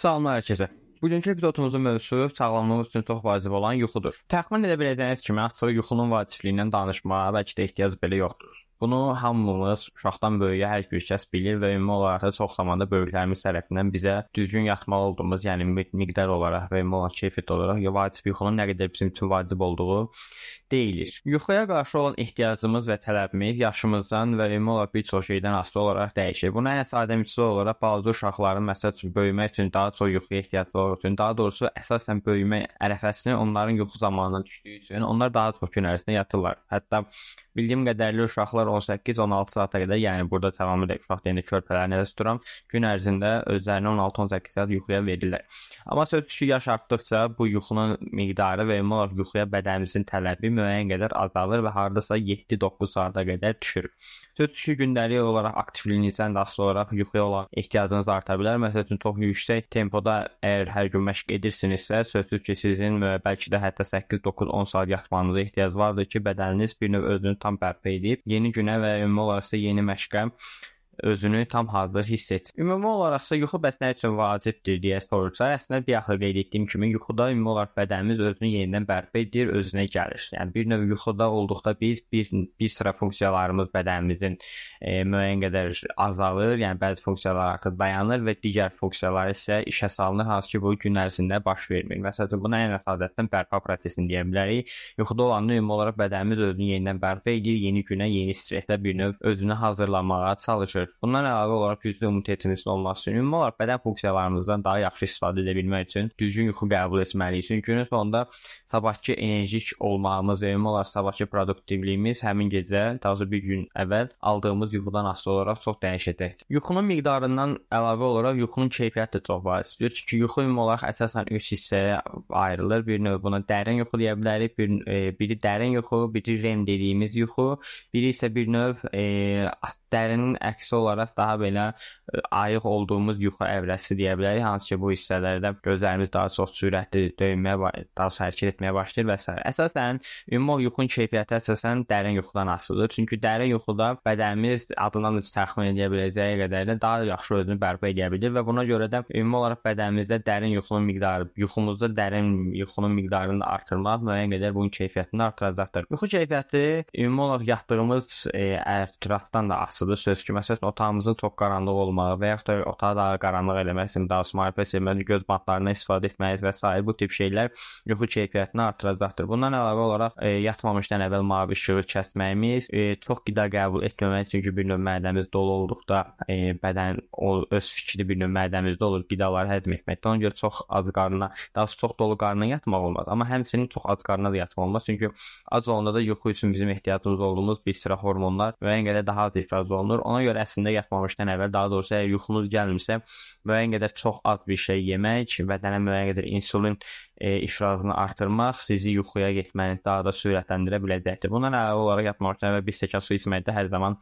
Salamlar hər kəsə. Bugünkü epizodumuzun mövzusu sağlamlıq üçün çox vacib olan yuxudur. Təxmin edə biləcəyiniz kimi açıq yuxunun vacibləyindən danışmağa bəlkə də ehtiyac belə yoxdur. Bunu hamımız uşaqdan böyüyə hər bir kəs bilir və ümumi olaraq da çox zamanda böyüklərimiz tərəfindən bizə düzgün yatmalı olduğumuz, yəni miqdar olaraq və ümumi olaraq keyfiyyət olaraq vacib yuxunun nə qədər bizim üçün vacib olduğu deyilir. Yuxuya qarşı olan ehtiyacımız və tələbimiz yaşımızdan və ümumi olaraq bir çox şeydən asılı olaraq dəyişir. Buna ən sadə misal olaraq balaca uşaqların məsəl üçün böyümək üçün daha çox yuxuya ehtiyacları üçün, daha doğrusu əsasən böyümə ərəfəsini onların yuxu zamanına düşdüyü üçün onlar daha çox gün ərzində yatırlar. Hətta bildiyim qədərilə uşaqlar 18-16 saata qədər, yəni burada tamamilə uşaq deyəndə körpələri nəzərdə tuturam, gün ərzində özlərini 16-18 saat yuxuya verirlər. Amma sözsüz ki, yaş artdıqca bu yuxunun miqdarı və ümumi olaraq yuxuya bədənimizin tələbi müəyyən qədər azalır və hardasa 7-9 saata qədər düşür. Sözsüz ki, gündəlik olaraq aktivliyinizdən də asılı olaraq yuxuya olan ehtiyacınız arta bilər. Məsəl üçün çox yüksək tempoda əgər hər gün məşq edirsinizsə, sözsüz ki, sizin bəlkə də hətta 8-9-10 saat yatmanıza ehtiyac vardır ki, bədəniniz bir növ özünü tam bərpa edib yeni günə və ümumi olaraq yeni məşqə özünü tam hazır hiss etsin. Ümumi olaraqsa yuxu bəs nə üçün vacibdir deyə sorulsa, əslində bir axı qeyd etdiyim kimi yuxuda ümumi olaraq bədənimiz özünü yenidən bərpa edir, özünə gəlir. Yəni bir növ yuxuda olduqda biz bir bir sıra funksiyalarımız bədənimizin e, müəyyən qədər azalır, yəni bəzi funksiyalar artıq dayanır və digər funksiyalar isə işə salınır, hansı ki bu gün ərzində baş vermir. Məsələn, buna ən əsasətən bərpa prosesini deyə bilərik. Yuxuda olanda ümumi olaraq bədənimiz özünü yenidən bərpa edir, yeni günə, yeni stresslə bir növ özünü hazırlamağa çalışır. Bundan əlavə olaraq güclü immunitetimizin olması üçün ümumi olaraq bədən funksiyalarımızdan daha yaxşı istifadə edə bilmək üçün düzgün yuxu qəbul etməliyik. Çünki günün sonunda sabahkı enerjik olmağımız və ümumi olaraq sabahkı produktivliyimiz həmin gecə, daha doğrusu bir gün əvvəl aldığımız yuxudan asılı olaraq çox dəyişəcəkdir. Yuxunun miqdarından əlavə olaraq yuxunun keyfiyyəti də çox vacibdir. Çünki yuxu ümumi olaraq əsasən üç hissəyə ayrılır. Bir növ buna dərin yuxu deyə bilərik. Bir e, biri dərin yuxu, biri REM dediyimiz yuxu, biri isə bir növ e, dərinin əksi olaraq daha belə e, ayıq olduğumuz yuxu əvrəsi deyə bilərik. Hansı ki, bu hissələrdə gözlərimiz daha çox sürətli döyünməyə, daha çox hərəkət etməyə başlayır və s. Əsasən ümumi yuxunun keyfiyyəti əsasən dərin yuxudan asılıdır. Çünki dərin yuxuda bədənimiz adından da təxmin edə biləcəyi qədərlə daha yaxşı özünü bərpa edə bilir və buna görə də ümumi olaraq bədənimizdə dərin yuxunun miqdarı, yuxumuzda dərin yuxunun miqdarını artırmaq müəyyən qədər bunun keyfiyyətini artıracaqdır. Yuxu keyfiyyəti ümumi olaraq yatdığımız e, ətrafdan da asılıdır. Söz ki, məsələn, otağımızın çox qaranlıq olmağı və yaxud da otağı daha qaranlıq eləmək üçün daha smartphone etmək, göz bantlarından istifadə etməyiz və s. bu tip şeylər yuxu keyfiyyətini artıracaqdır. Bundan əlavə olaraq e, yatmamışdan əvvəl mavi işığı kəsməyimiz, e, çox qida qəbul etməmək çünki bir növ mədəmiz dolu olduqda e, bədən o öz fikri bir növ mədəmizdə olur, qidaları həzm etməkdə. Ona görə çox az qarnına, daha çox dolu qarnına yatmaq olmaz, amma həmçinin çox az qarnına da yatmaq olmaz. Çünki ac olanda da yuxu üçün bizim ehtiyacımız olduğumuz bir sıra hormonlar müəyyən qədər daha az ifraz olunur. Ona görə əslində yatmamışdan əvvəl, daha doğrusu əgər yuxunuz gəlmirsə, müəyyən qədər çox az bir şey yemək, bədənə müəyyən qədər insulin e, ifrazını artırmaq sizi yuxuya getməni daha da sürətləndirə biləcəkdir. Bundan əlavə olaraq yatmamışdan əvvəl bir stəkan su içmək də hər zaman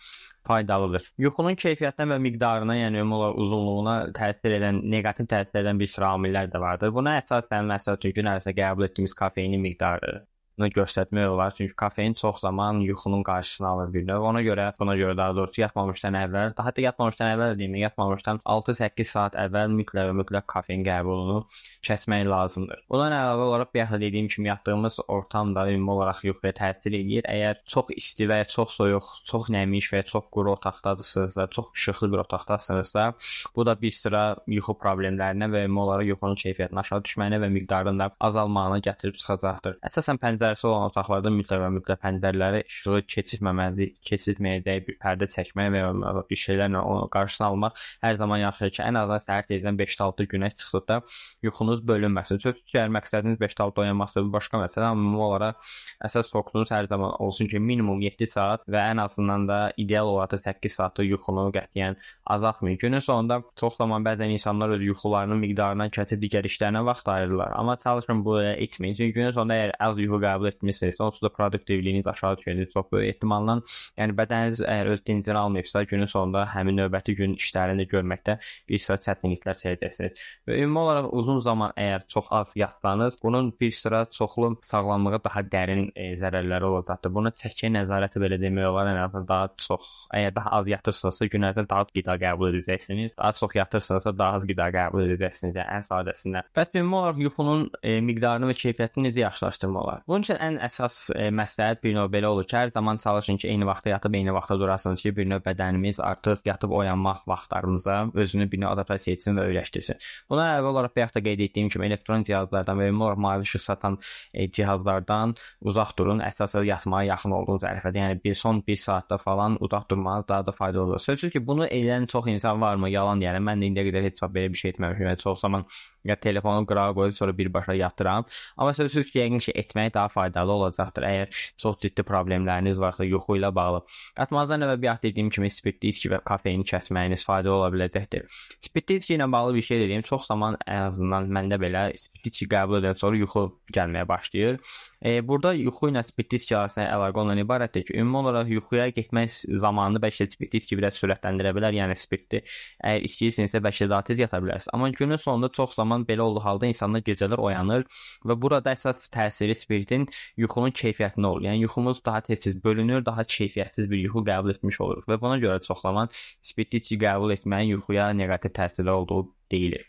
faydalıdır. Yuxunun keyfiyyətinə və miqdarına, yəni ümumi olaraq uzunluğuna təsir edən, neqativ təsir edən bir sıra amillər də vardır. Buna əsasən məsəl üçün gün ərzində qəbul etdiyimiz kofeinin miqdarı, göstərmək olar. Çünki kofein çox zaman yuxunun qarşısını alır bir növ. Ona görə, buna görə daha doğrusu yatmamışdan əvvəl, da yatmamışdan əvvəl deyim, yatmamışdan 6-8 saat əvvəl mütləq mütləq kofein qəbulunu kəsmək lazımdır. Bundan əlavə olaraq bayaq dediyim kimi yatdığımız ortam da ümumi olaraq yuxuya təsir edir. Əgər çox isti və çox soyuq, çox nəmiş və çox quru otaqdadırsanızsa, çox işıqlı bir otaqdasınızsa, bu da bir sıra yuxu problemlərinə və ümumi olaraq yuxunun keyfiyyətinin aşağı düşməyinə və miqdarının da azalmağına gətirib çıxacaqdır. Əsasən pəncərə pəncərəsi olan otaqlarda mütləq və mütləq pəncərələri işığı keçirməməli, keçirməyəcək bir pərdə çəkmək və bir şeylərlə onun qarşısını almaq hər zaman yaxşıdır ki, ən azından səhər tezdən 5-6 günə çıxsa yuxunuz bölünməsin. Sözsüz ki, əgər məqsədiniz 5-6 oyanmaqsa bu başqa məsələ, amma ümumi olaraq əsas fokusunuz hər zaman olsun ki, minimum 7 saat və ən azından da ideal olaraq 8 saatlıq yuxunu qətiyyən azaltmayın. Günün sonunda çox zaman bəzən insanlar öz yuxularının miqdarından kəsib digər işlərinə vaxt ayırırlar. Amma çalışın bu etməyin. Çünki günün sonunda əgər az yuxu qəbul qəbul etmisinizsə, onsuz da produktivliyiniz aşağı düşəcək çox böyük ehtimalla. Yəni bədəniniz əgər öz dincini almayıbsa, günün sonunda həmin növbəti gün işlərini görməkdə bir sıra çətinliklər çəkəcəksiniz. Və ümumi olaraq uzun zaman əgər çox az yatsanız, bunun bir sıra çoxlu sağlamlığa daha dərin e, zərərləri olacaqdır. Buna çəki nəzarəti belə demək olar, ən azından daha çox əgər daha az yatırsınızsa, gün ərzində daha az qida qəbul edəcəksiniz. Daha çox yatırsınızsa, daha az qida qəbul edəcəksiniz. Yəni ən sadəsindən. Bəs ümumi olaraq yuxunun e, miqdarını və keyfiyyətini necə yaxşılaşdırmaq olar? Bunun üçün ən əsas e, məsləhət bir növ belə olur ki, hər zaman çalışın ki, eyni vaxtda yatıb eyni vaxtda durasınız ki, bir növ bədənimiz artıq yatıb oyanmaq vaxtlarınıza özünü bir növ adaptasiya etsin və öyrəşdirsin. Buna əlavə olaraq bayaq da qeyd etdiyim kimi elektron cihazlardan və ümumi olaraq mavi işıq satan e, cihazlardan uzaq durun. Əsasən yatmağa yaxın olduğunuz ərəfədə, yəni bir son 1 saatda falan uzaq durmanız daha da faydalı olur. Sözsüz ki, bunu edən çox insan varmı? Yalan deyirəm. Mən də indiyə qədər heç belə bir şey etməmişəm. Yəni çox zaman ya telefonu qırağa qoyub sonra birbaşa yatıram. Amma sözsüz ki, yəqin ki, etmək daha faydalı olacaqdır. Əgər çox ciddi problemləriniz varsa yuxu ilə bağlı. Yatmazdan əvvəl bayaq dediyim kimi spirtli içki və kofeini kəsməyiniz faydalı ola biləcəkdir. Spirtli içki ilə bağlı bir şey dediyim, çox zaman ən azından məndə belə spirtli içki qəbul edən sonra yuxu gəlməyə başlayır. E, burada yuxu ilə spirtli içki arasında əlaqə ondan ibarətdir ki, ümumi olaraq yuxuya getmək zamanını bəlkə spirtli içki biraz sürətləndirə bilər. Yəni spirtli əgər içkiyirsinizsə bəlkə daha tez yata bilərsiniz. Amma günün sonunda çox zaman belə olduğu halda insanlar gecələr oyanır və burada əsas təsiri spirtin yuxunun keyfiyyətinə olur. Yəni yuxumuz daha tez-tez bölünür, daha keyfiyyətsiz bir yuxu qəbul etmiş oluruq və buna görə çox zaman spirtli içki qəbul etməyin yuxuya neqativ təsirli olduğu deyilir.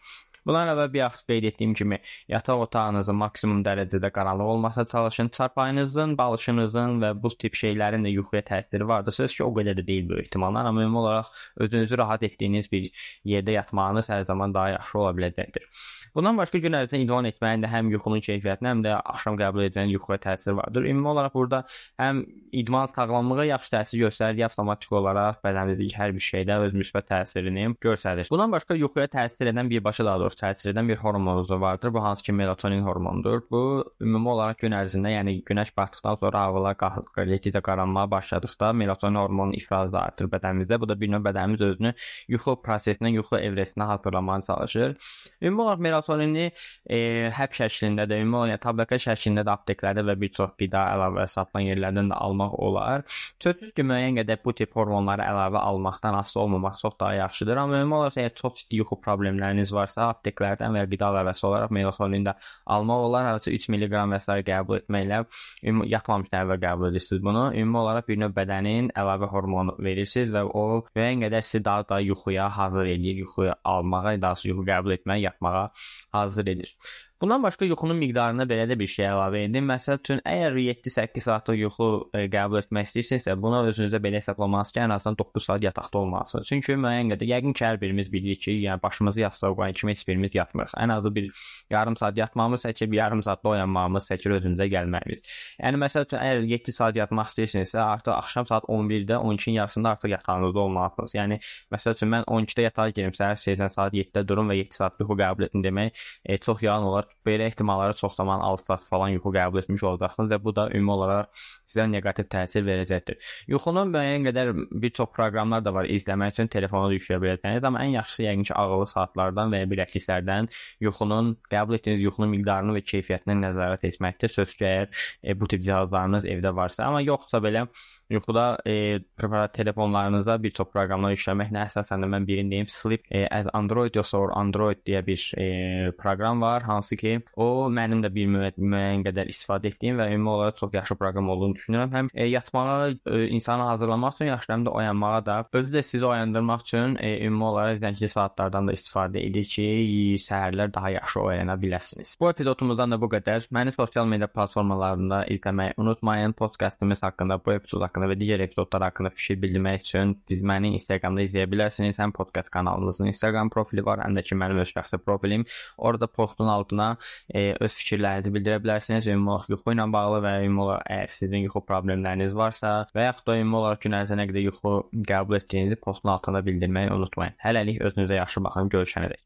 Bundan əvvəl bir vaxt qeyd etdiyim kimi, yataq otağınızın maksimum dərəcədə qaranlıq olmasına çalışın. Çarpayınızın, balışınızın və bu tip şeylərin də yuxuya təsiri vardırsa ki, o qədər də deyil böyük ehtimalla, amma ümumi olaraq özünüzü rahat etdiyiniz bir yerdə yatmağınız hər zaman daha yaxşı ola biləcəkdir. Bundan başqa gün ərzində idman etməyin də həm yuxunun keyfiyyətinə, həm də axşam qəbul edəcəyin yuxuya təsiri vardır. Ümumi olaraq burada həm idman sağlamlığa yaxşı təsir göstərir, avtomatik olaraq bədənimizdəki hər bir şeydə öz müsbət təsirini göstərir. Bundan başqa yuxuya təsir edən birbaşa daha doğrusu təsir edən bir hormonumuz vardır. Bu hansı ki melatonin hormonudur. Bu ümumi olaraq gün ərzində, yəni günəş batdıqdan sonra havalar getdikcə qaranmağa başladıqda melatonin hormonunun ifrazı artır bədənimizdə. Bu da bir növ bədənimiz özünü yuxu prosesindən, yuxu evresinə hazırlamağa çalışır. Ümumi olaraq melatonini e, həb şəklində də, ümumi olaraq tabletə şəklində də apteklərdə və bir çox qida əlavə satılan yerlərdən də almaq olar. Sözsüz ki, müəyyən qədər bu tip hormonları əlavə almaqdan asılı olmamaq çox daha yaxşıdır. Amma ümumi olaraq əgər çox ciddi yuxu problemləriniz varsa, aptek apteklərdən və ya qida əlavəsi olaraq melatonin də almaq olar. Hardasa 3 mq və s. qəbul etməklə yatmamışdan əvvəl qəbul edirsiniz bunu. Ümumi olaraq bir növ bədənin əlavə hormonu verirsiniz və o müəyyən qədər sizi daha da yuxuya hazır edir, yuxuya almağa, daha doğrusu yuxu qəbul etməyə, yatmağa hazır edir. Bundan başqa yuxunun miqdarına belə də bir şey əlavə edin. Məsəl üçün, əgər 7-8 saatlıq yuxu e, qəbul etmək istəyirsinizsə, buna özünüzə belə hesablamalısınız ki, ən azından 9 saat yataqda olmalısınız. Çünki müəyyən qədər yəqin ki, hər birimiz bilirik ki, yəni başımızı yastığa qoyan kimi heç birimiz yatmırıq. Ən azı bir yarım saat yatmağımız çəkir, bir yarım saatda oyanmağımız çəkir özümüzə gəlməyimiz. Yəni məsəl üçün, əgər 7 saat yatmaq istəyirsinizsə, artıq axşam saat 11-də, 12-nin yarısında artıq yatağınızda olmalısınız. Yəni məsəl üçün mən 12-də yatağa girim, səhər 8 saat 7-də durum və 7 saat yuxu qəbul etdim demək e, çox yalan olar belə ehtimallara çox zaman 6 saat falan yuxu qəbul etmiş olacaqsınız və bu da ümumi olaraq sizə neqativ təsir verəcəkdir. Yuxunun müəyyən qədər bir çox proqramlar da var izləmək üçün telefona yükləyə biləcəyiniz, amma ən yaxşısı yəqin ki, ağıllı saatlardan və ya biləkliklərdən yuxunun qəbul etdiyiniz yuxunun miqdarını və keyfiyyətini nəzarət etməkdir. Ki, əgər e, bu tip cihazlarınız evdə varsa, amma yoxsa belə Yuxuda e, telefonlarınıza bir çox proqramlar yükləməklə əsasən də mən birini deyim, Sleep e, as Android yoxsa Android deyə bir e, proqram var, hansı ki, o mənim də bir müəyyən qədər istifadə etdiyim və ümumi olaraq çox yaxşı proqram olduğunu düşünürəm. Həm e, yatmağa e, insanı hazırlamaq üçün yaxşı, həm də oyanmağa da, özü də sizi oyandırmaq üçün e, ümumi olaraq zəngli saatlardan da istifadə edir ki, səhərlər daha yaxşı oyana biləsiniz. Bu epizodumuzdan da bu qədər. Məni sosial media platformalarında izləməyi unutmayın. Podkastımız haqqında, bu epizod haqqında haqqında və digər epizodlar haqqında fikir bildirmək üçün biz məni Instagramda izləyə bilərsiniz. Həm podkast kanalımızın Instagram profili var, həm də ki mənim öz şəxsi profilim. Orada postun altına e, öz fikirlərinizi bildirə bilərsiniz. Ümumi olaraq yuxu ilə bağlı və ümumi olaraq əgər sizin yuxu problemləriniz varsa və yaxud da ümumi olaraq gün ərzində nə qədər yuxu qəbul etdiyinizi postun altında bildirməyi unutmayın. Hələlik özünüzə yaxşı baxın, görüşənədək.